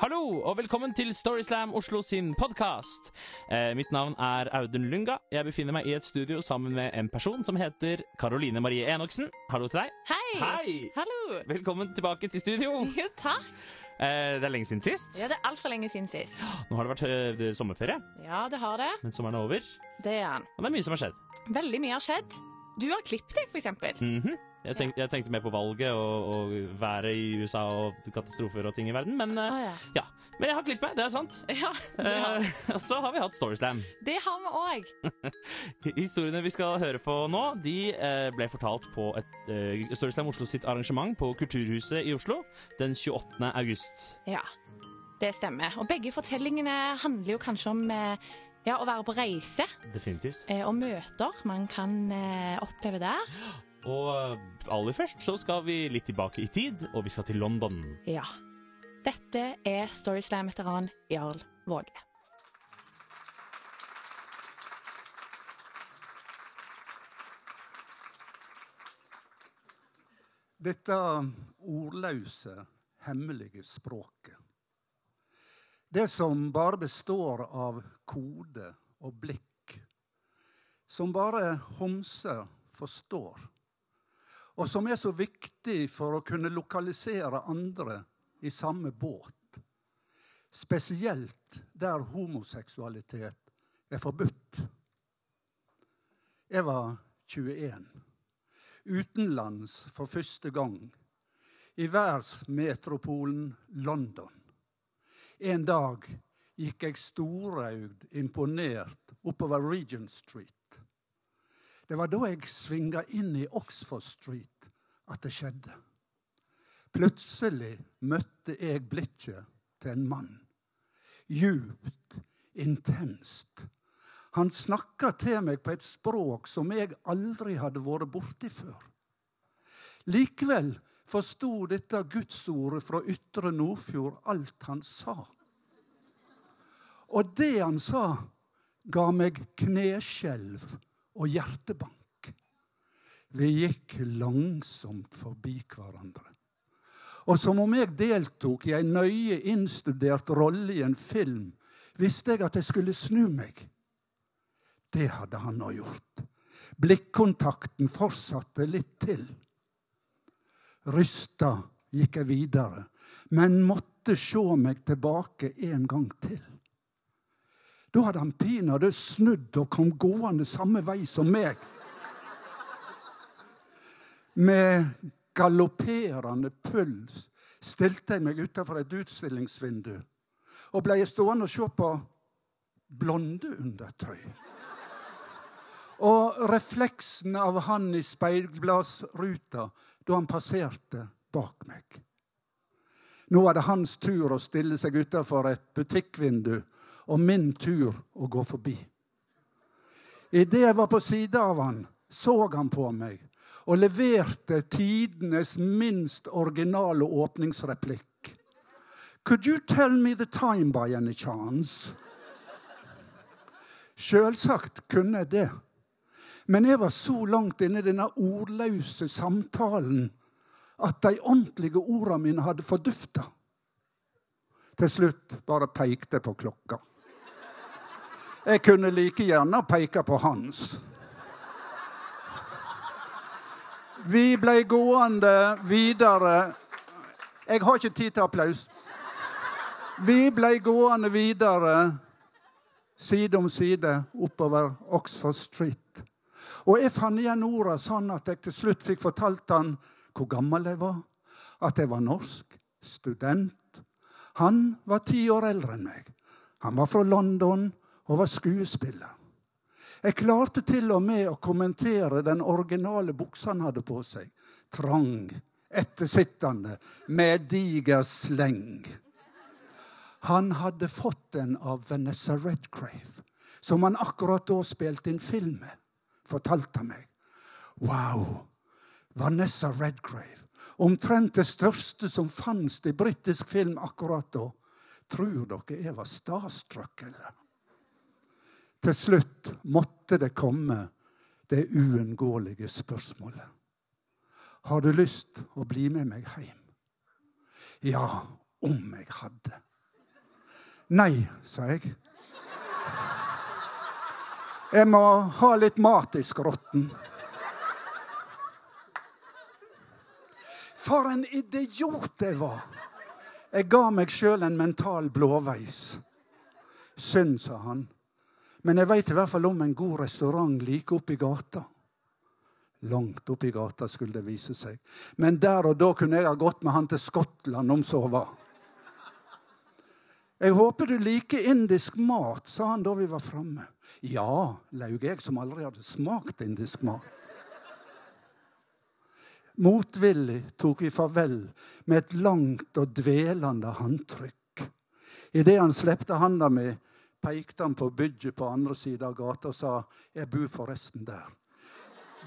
Hallo, og velkommen til Storyslam Oslo sin podkast. Eh, mitt navn er Audun Lunga. Jeg befinner meg i et studio sammen med en person som heter Karoline Marie Enoksen. Hallo til deg. Hei! Hei! Hallo! Velkommen tilbake til studio. Jo, takk. Eh, det er lenge siden sist. Ja, det er altfor lenge siden sist. Nå har det vært eh, det er sommerferie, Ja, det har det. men sommeren er over. Det er han. Og det er mye som har skjedd. Veldig mye har skjedd. Du har klippet deg, for eksempel. Mhm. Jeg, tenk, jeg tenkte mer på valget og, og været i USA og katastrofer og ting i verden, men, Å ja. ja. men jeg har klippet det er sant. Ja, det har, Eh, så har vi hatt Storyslam. det har vi òg. Historiene vi skal høre på nå, de eh, ble fortalt på et eh, Storyslam Oslo sitt arrangement på Kulturhuset i Oslo den 28. august. Ja, det stemmer. Og begge fortellingene handler jo kanskje om eh, ja, å være på reise Definitivt. eh, og møter man kan oppleve der. Og eh, aller først så skal vi litt tilbake i tid, og vi skal til London. Ja. Dette er Storyslam-veteran Jarl Våge. Dette ordløse, hemmelige språket. Det som bare består av kode og blikk. Som bare homser forstår. Og som er så viktig for å kunne lokalisere andre i samme båt. Spesielt der homoseksualitet er forbudt. Jeg var 21 utenlands for første gang, i verdensmetropolen London. En dag gikk jeg storøyd, imponert, oppover Regent Street. Det var da jeg svinga inn i Oxford Street at det skjedde. Plutselig møtte jeg blikket til en mann. Djupt, intenst. Han snakka til meg på et språk som jeg aldri hadde vært borti før. Likevel forsto dette gudsordet fra Ytre Nordfjord alt han sa. Og det han sa, ga meg kneskjelv og hjertebank. Vi gikk langsomt forbi hverandre. Og som om jeg deltok i en nøye innstudert rolle i en film, visste jeg at jeg skulle snu meg. Det hadde han nå gjort. Blikkontakten fortsatte litt til. Rysta gikk jeg videre, men måtte se meg tilbake en gang til. Da hadde han pinadø snudd og kom gående samme vei som meg. Med galopperende puls stilte jeg meg utenfor et utstillingsvindu og ble stående og se på blondeundertøy. Og refleksen av han i speilglassruta da han passerte bak meg. Nå var det hans tur å stille seg utenfor et butikkvindu, og min tur å gå forbi. Idet jeg var på sida av han, så han på meg og leverte tidenes minst originale åpningsreplikk. Could you tell me the time by any chance? Sjølsagt kunne jeg det. Men jeg var så langt inne i denne ordløse samtalen at de ordentlige ordene mine hadde fordufta. Til slutt bare pekte jeg på klokka. Jeg kunne like gjerne peke på hans. Vi ble gående videre Jeg har ikke tid til applaus. Vi ble gående videre side om side oppover Oxford Street. Og jeg fant igjen orda sånn at jeg til slutt fikk fortalt han hvor gammel jeg var. At jeg var norsk, student. Han var ti år eldre enn meg. Han var fra London og var skuespiller. Jeg klarte til og med å kommentere den originale buksa han hadde på seg. Trang, ettersittende, med diger sleng. Han hadde fått den av Vanessa Redgrave, som han akkurat da spilte inn film med, fortalte han meg. Wow! Vanessa Redgrave. Omtrent det største som fantes i britisk film akkurat da. Tror dere jeg var starstruck, eller? Til slutt måtte det komme det uunngåelige spørsmålet. Har du lyst å bli med meg hjem? Ja, om jeg hadde. Nei, sa jeg. Jeg må ha litt mat i skrotten. For en idiot jeg var! Jeg ga meg sjøl en mental blåveis. Synd, sa han. Men jeg veit i hvert fall om en god restaurant like oppi gata. Langt oppi gata, skulle det vise seg. Men der og da kunne jeg ha gått med han til Skottland om så var. Jeg håper du liker indisk mat, sa han da vi var framme. Ja, laug jeg, som aldri hadde smakt indisk mat. Motvillig tok vi farvel med et langt og dvelende håndtrykk. Idet han slepte handa mi, pekte han på bygget på andre sida av gata og sa 'Jeg bor forresten der'.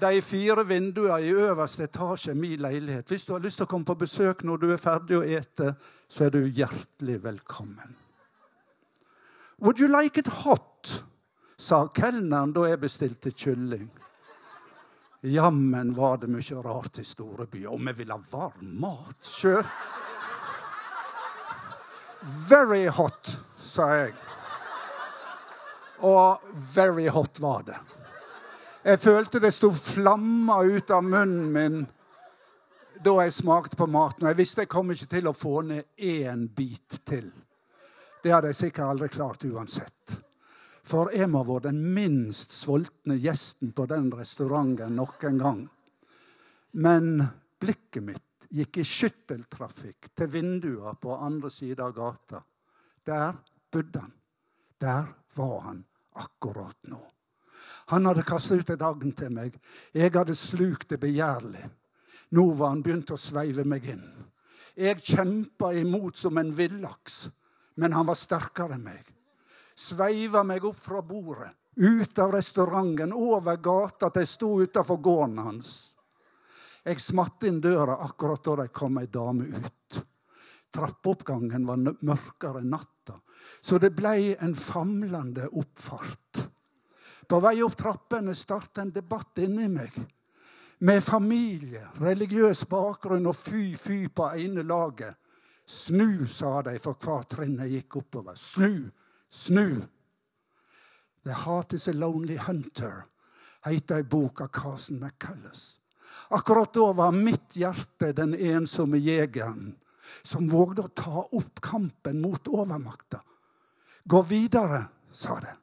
De fire vinduene i øverste etasje er min leilighet. Hvis du har lyst til å komme på besøk når du er ferdig å ete, så er du hjertelig velkommen. Would you like it hot? sa kelneren da jeg bestilte kylling. Jammen var det mye rart i storebyer. Om jeg ville ha varm mat sjøl? Very hot, sa jeg. Og very hot var det. Jeg følte det sto flammer ut av munnen min da jeg smakte på maten. Og jeg visste jeg kom ikke til å få ned én bit til. Det hadde jeg sikkert aldri klart uansett. For jeg må ha vært den minst sultne gjesten på den restauranten noen gang. Men blikket mitt gikk i skytteltrafikk til vinduer på andre sida av gata. Der bodde han. Der var han akkurat nå. Han hadde kastet ut et agn til meg. Jeg hadde slukt det begjærlig. Nå var han begynt å sveive meg inn. Jeg kjempa imot som en villaks, men han var sterkere enn meg sveiva meg opp fra bordet, ut av restauranten, over gata til jeg sto utafor gården hans. Jeg smatt inn døra akkurat da det kom ei dame ut. Trappeoppgangen var mørkere enn natta, så det blei en famlende oppfart. På vei opp trappene starta en debatt inni meg. Med familie, religiøs bakgrunn og fy-fy på ene laget. Snu, sa de for hvert trinn jeg gikk oppover. Snu, Snu. The Heart Is A Lonely Hunter heter ei bok av Carson McCullough. Akkurat da var mitt hjerte den ensomme jegeren som vågde å ta opp kampen mot overmakta. Gå videre, sa det.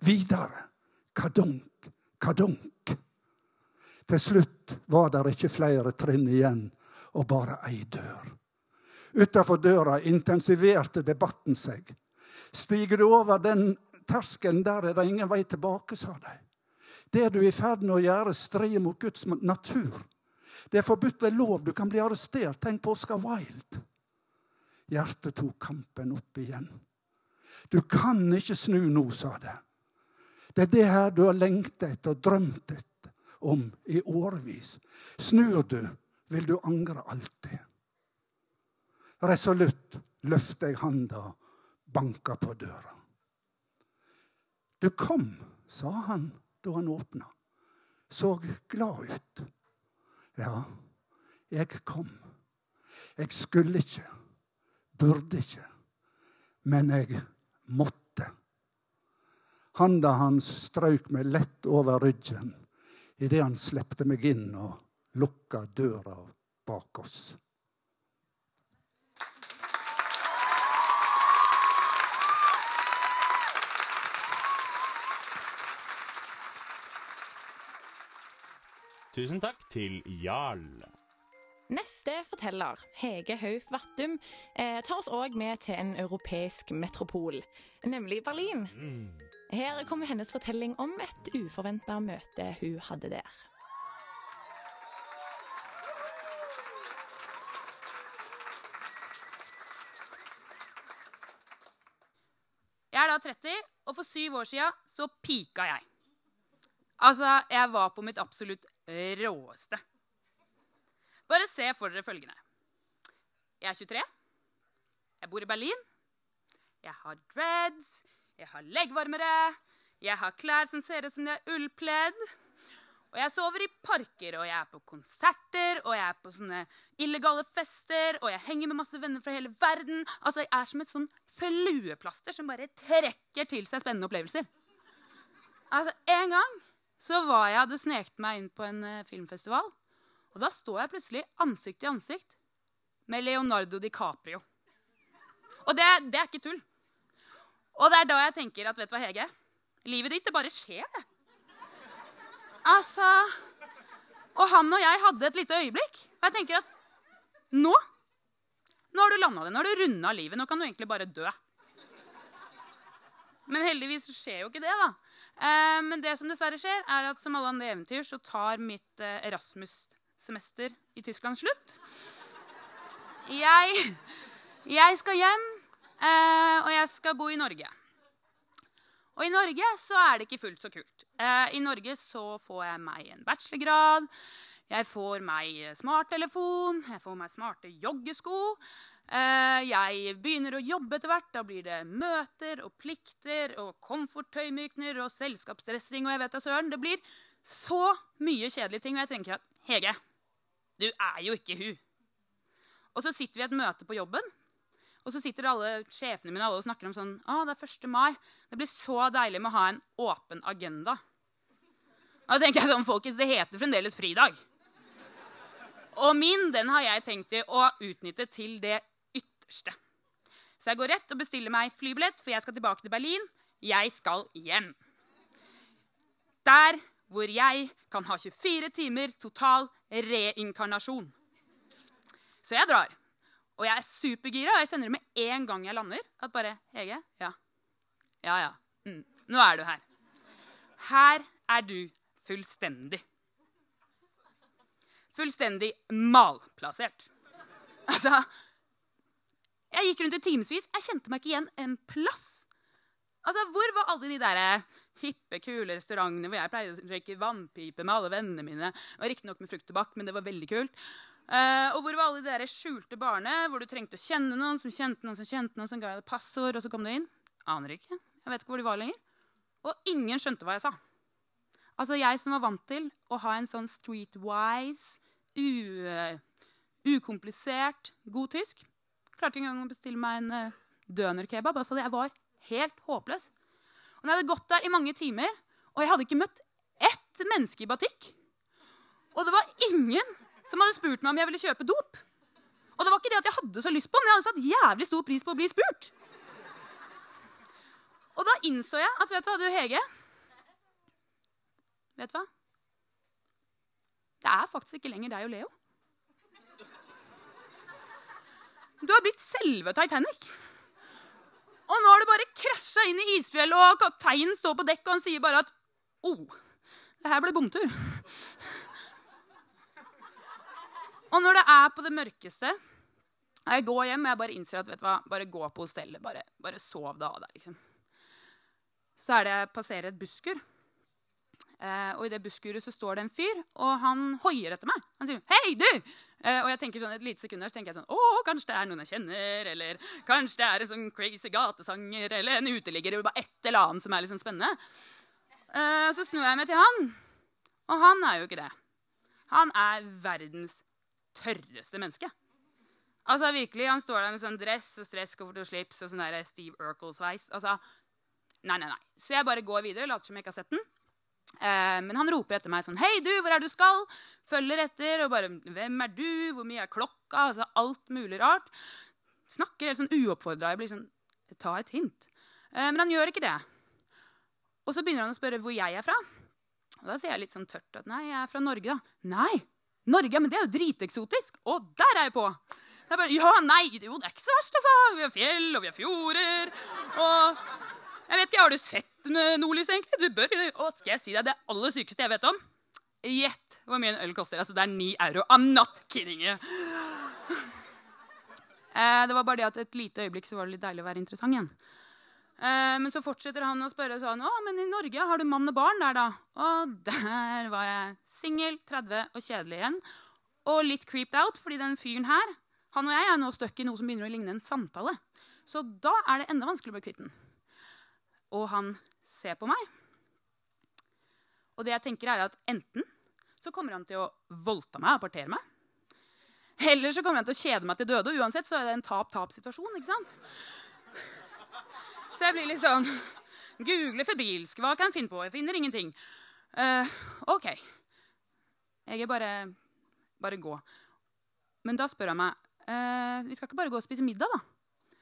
Videre. Kadunk, kadunk. Til slutt var det ikke flere trinn igjen, og bare ei dør. Utafor døra intensiverte debatten seg. Stiger du over den terskelen, der er det ingen vei tilbake, sa de. Det du er i ferd med å gjøre, strider mot Guds natur. Det er forbudt ved lov. Du kan bli arrestert. Tenk på Oscar Wilde. Hjertet tok kampen opp igjen. Du kan ikke snu nå, sa det. Det er det her du har lengtet etter og drømt om i årevis. Snur du, vil du angre alltid. Resolutt løfter jeg handa banka på døra. Du kom, sa han da han åpna. Så glad ut. Ja, jeg kom. Jeg skulle ikke, burde ikke, men jeg måtte. Handa hans strøyk meg lett over ryggen idet han slepte meg inn og lukka døra bak oss. Tusen takk til Jarl. Neste forteller, Hege Hauf Vattum, eh, tar oss òg med til en europeisk metropol, nemlig Berlin. Mm. Her kommer hennes fortelling om et uforventa møte hun hadde der. Jeg er da 30, og for syv år sia så pika jeg. Altså, jeg var på mitt absolutt råeste. Bare se for dere følgende. Jeg er 23. Jeg bor i Berlin. Jeg har dreads. Jeg har leggvarmere. Jeg har klær som ser ut som de er ullpledd. Og jeg sover i parker, og jeg er på konserter, og jeg er på sånne illegale fester, og jeg henger med masse venner fra hele verden. Altså, Jeg er som et sånn flueplaster som bare trekker til seg spennende opplevelser. Altså, En gang så var jeg hadde sneket meg inn på en eh, filmfestival. Og da står jeg plutselig ansikt til ansikt med Leonardo DiCaprio. Og det, det er ikke tull. Og det er da jeg tenker at vet du hva, Hege? Livet ditt, det bare skjer, det. Altså Og han og jeg hadde et lite øyeblikk. Og jeg tenker at nå Nå har du landa det. Nå har du runda livet. Nå kan du egentlig bare dø. Men heldigvis skjer jo ikke det, da. Eh, men det som dessverre skjer, er at som alle andre eventyr så tar mitt eh, Erasmus-semester i Tyskland slutt. Jeg, jeg skal hjem, eh, og jeg skal bo i Norge. Og i Norge så er det ikke fullt så kult. Eh, I Norge så får jeg meg en bachelorgrad. Jeg får meg smarttelefon, jeg får meg smarte joggesko. Eh, jeg begynner å jobbe etter hvert. Da blir det møter og plikter og komforttøymykner og selskapsdressing og jeg vet da søren. Det blir så mye kjedelige ting, og jeg tenker at Hege, du er jo ikke hun. Og så sitter vi i et møte på jobben, og så sitter alle sjefene mine alle og snakker om sånn Å, det er 1. mai. Det blir så deilig med å ha en åpen agenda. Da tenker jeg sånn, folkens, Det heter fremdeles fridag. Og min den har jeg tenkt å utnytte til det ytterste. Så jeg går rett og bestiller meg flybillett, for jeg skal tilbake til Berlin. Jeg skal hjem. Der hvor jeg kan ha 24 timer total reinkarnasjon. Så jeg drar. Og jeg er supergira, og jeg kjenner det med en gang jeg lander. At bare Hege, ja. Ja, ja. Mm. Nå er du her. Her er du fullstendig. Fullstendig malplassert. Altså Jeg gikk rundt i timevis. Jeg kjente meg ikke igjen en plass. Altså, Hvor var alle de der hippe, kule restaurantene hvor jeg pleide å røyke vannpipe med alle vennene mine? Og Riktignok med frukt og tobakk, men det var veldig kult. Uh, og hvor var alle de der skjulte barene hvor du trengte å kjenne noen som kjente noen som kjente noen, som ga deg passord, og så kom du inn? Aner ikke. Jeg vet ikke hvor de var lenger. Og ingen skjønte hva jeg sa. Altså, jeg som var vant til å ha en sånn streetwise, ukomplisert, god tysk, klarte ikke engang å bestille meg en uh, dønerkebab. Altså, jeg var helt håpløs. Og jeg hadde gått der i mange timer, og jeg hadde ikke møtt ett menneske i batikk. Og det var ingen som hadde spurt meg om jeg ville kjøpe dop. Og det var ikke det at jeg hadde så lyst på, men jeg hadde satt jævlig stor pris på å bli spurt. Og da innså jeg at vet du hva, du Hege Vet du hva? Det er faktisk ikke lenger deg og Leo. Du har blitt selve Titanic. Og nå har det bare krasja inn i isfjellet, og kapteinen står på dekk og han sier bare at oh, det her ble bomtur. Og når det er på det mørkeste Jeg går hjem og jeg bare innser at vet du hva, bare gå på hostellet. Bare, bare sov deg av deg. liksom. Så er det passerer et busskur. Eh, og i det busskuret så står det en fyr, og han hoier etter meg. Han sier 'Hei, du!' Eh, og jeg tenker sånn, et lite sekund så tenker jeg sånn 'Å, kanskje det er noen jeg kjenner', eller 'kanskje det er en sånn crazy gatesanger', eller en uteligger, eller bare et eller annet som er litt sånn spennende. Eh, så snur jeg meg til han, og han er jo ikke det. Han er verdens tørreste menneske. Altså virkelig, Han står der med sånn dress og stresskoffert og slips og sånn der Steve Urkel-sveis. Altså, nei, nei, nei. Så jeg bare går videre, later som jeg ikke har sett den. Eh, men han roper etter meg sånn 'Hei, du, hvor er du skal?' Følger etter og bare 'Hvem er du? Hvor mye er klokka?' Altså alt mulig rart. Snakker helt sånn uoppfordra. Jeg blir sånn Ta et hint. Eh, men han gjør ikke det. Og så begynner han å spørre hvor jeg er fra. Og da sier jeg litt sånn tørt at 'Nei, jeg er fra Norge', da. 'Nei, Norge, men det er jo driteksotisk!' Og der er jeg på! Jeg bare, ja, nei, jo, det er ikke så verst, altså. Vi har fjell, og vi har fjorder. Og jeg vet ikke, Har du sett nordlys, egentlig? Du bør, Å, skal jeg si deg det aller sykeste jeg vet om? Gjett hvor mye en øl koster. Altså, Det er ni euro. I'm not kidding you. Eh, det var bare det at et lite øyeblikk så var det litt deilig å være interessant igjen. Eh, men så fortsetter han å spørre sånn, å, men i Norge har du mann og barn der, da? Og der var jeg singel, 30 og kjedelig igjen. Og litt creeped out, fordi den fyren her han og jeg er nå stuck i noe som begynner å ligne en samtale. Så da er det enda vanskeligere å bli kvitt den. Og han ser på meg. Og det jeg tenker er at enten så kommer han til å voldta meg og partere meg. Eller så kommer han til å kjede meg til døde. og Uansett så er det en tap-tap-situasjon. ikke sant? Så jeg blir litt sånn Google febrilsk. Hva kan jeg finne på? Jeg finner ingenting. Uh, OK. Jeg er bare Bare gå. Men da spør han meg uh, Vi skal ikke bare gå og spise middag, da?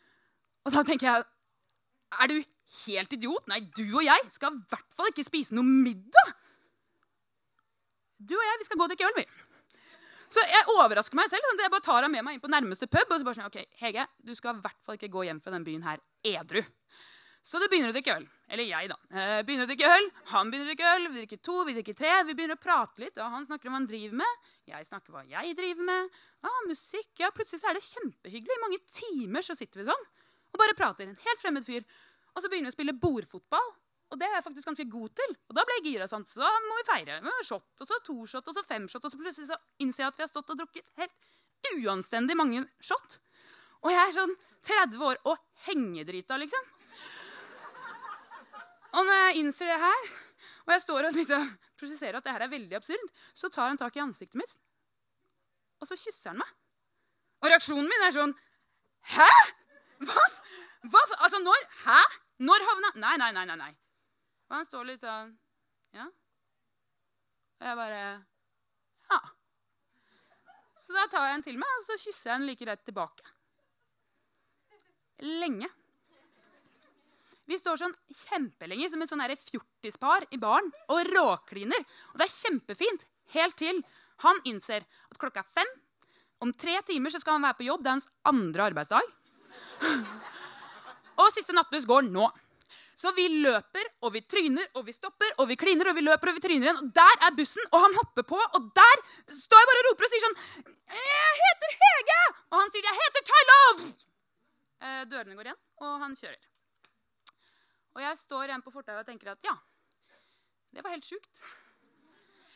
Og da tenker jeg Er du helt idiot? Nei, du og jeg skal i hvert fall ikke spise noe middag. Du og jeg, vi skal gå og drikke øl, vi. Så jeg overrasker meg selv. sånn Jeg bare tar henne med meg inn på nærmeste pub. og så bare sånn, ok, Hege, du skal i hvert fall ikke gå hjem fra den byen her edru. Så du begynner å drikke øl. Eller jeg, da. Eh, begynner å drikke øl, Han begynner å drikke øl, vi drikker to, vi drikker tre. Vi begynner å prate litt. og Han snakker om hva han driver med. Jeg snakker hva jeg driver med. Ah, musikk. Ja, Plutselig så er det kjempehyggelig. I mange timer så sitter vi sånn og bare prater. En helt fremmed fyr. Og så begynner vi å spille bordfotball. Og det er jeg faktisk ganske god til. Og da ble jeg gira. sant? Så må vi feire. Vi har Shot, og så to shot, og så fem shot. Og så plutselig så innser jeg at vi har stått og drukket helt uanstendig mange shot. Og jeg er sånn 30 år og hengedrita, liksom. Og når jeg innser det her, og jeg står og liksom prosesserer at det her er veldig absurd, så tar han tak i ansiktet mitt, og så kysser han meg. Og reaksjonen min er sånn Hæ?! Hva? Hva? Altså, når? Hæ? Når havna Nei, nei, nei. nei, nei. Og han står litt sånn Ja. Og jeg bare Ja. Så da tar jeg en til meg, og så kysser jeg den like rett tilbake. Lenge. Vi står sånn kjempelenge som et sånn fjortispar i baren og råkliner. Og det er kjempefint helt til han innser at klokka er fem. Om tre timer så skal han være på jobb. Det er hans andre arbeidsdag. Og siste nattbuss går nå. Så vi løper, og vi tryner, og vi stopper, og vi kliner, og vi løper, og vi tryner igjen. Og der er bussen, og han hopper på, og der står jeg bare og roper og sier sånn Jeg heter Hege! Og han sier jeg heter Tylov! Eh, dørene går igjen, og han kjører. Og jeg står igjen på fortauet og tenker at ja, det var helt sjukt.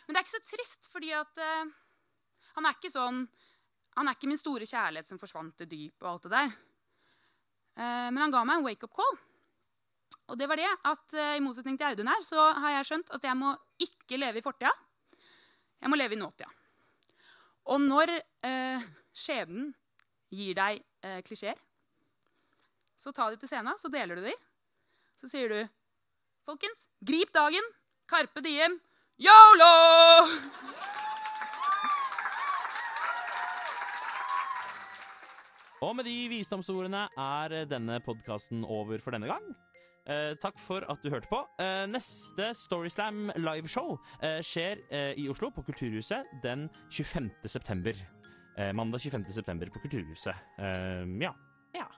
Men det er ikke så trist, fordi at uh, han er ikke sånn Han er ikke min store kjærlighet som forsvant til dyp og alt det der. Eh, men han ga meg en wake-up call. Og det var det at eh, i motsetning til Audun her, så har jeg skjønt at jeg må ikke leve i fortida. Jeg må leve i nåtida. Og når eh, skjebnen gir deg eh, klisjeer, så ta de til scenen, så deler du de. Så sier du Folkens, grip dagen. Carpe diem. Yolo! Og med de visdomsordene er denne podkasten over for denne gang. Eh, takk for at du hørte på. Eh, neste Storyslam liveshow eh, skjer eh, i Oslo, på Kulturhuset, den 25. september. Eh, mandag 25. september på Kulturhuset. Eh, ja. Ja.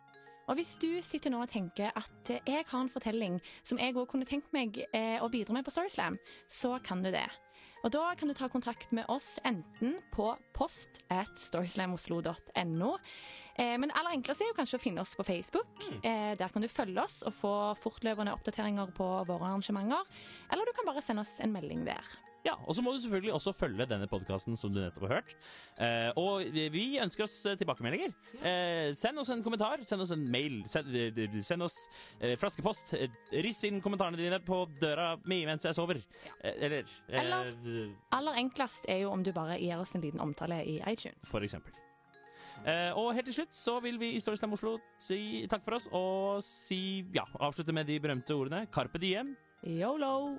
Og hvis du sitter nå og tenker at jeg har en fortelling som jeg òg kunne tenkt meg å bidra med på Storyslam, så kan du det. Og da kan du ta kontakt med oss enten på post at storyslamoslo.no. Eh, men aller enklest er jo kanskje å finne oss på Facebook. Eh, der kan du følge oss og få fortløpende oppdateringer på våre arrangementer. Eller du kan bare sende oss en melding der. Ja, Og så må du selvfølgelig også følge denne podkasten som du nettopp har hørt. Eh, og vi- ønsker oss eh, tilbakemeldinger. Eh, send oss en kommentar, send oss en mail, send, eh, send oss eh, flaskepost. Eh, riss inn kommentarene dine på døra mi mens jeg sover. Eller Eller- Aller enklest er jo om du bare gir oss en liten omtale i iTunes. For eksempel. Uh, og helt til slutt så vil vi i Storyslam Oslo si takk for oss og si ja, avslutte med de berømte ordene Carpe diem. Yolo!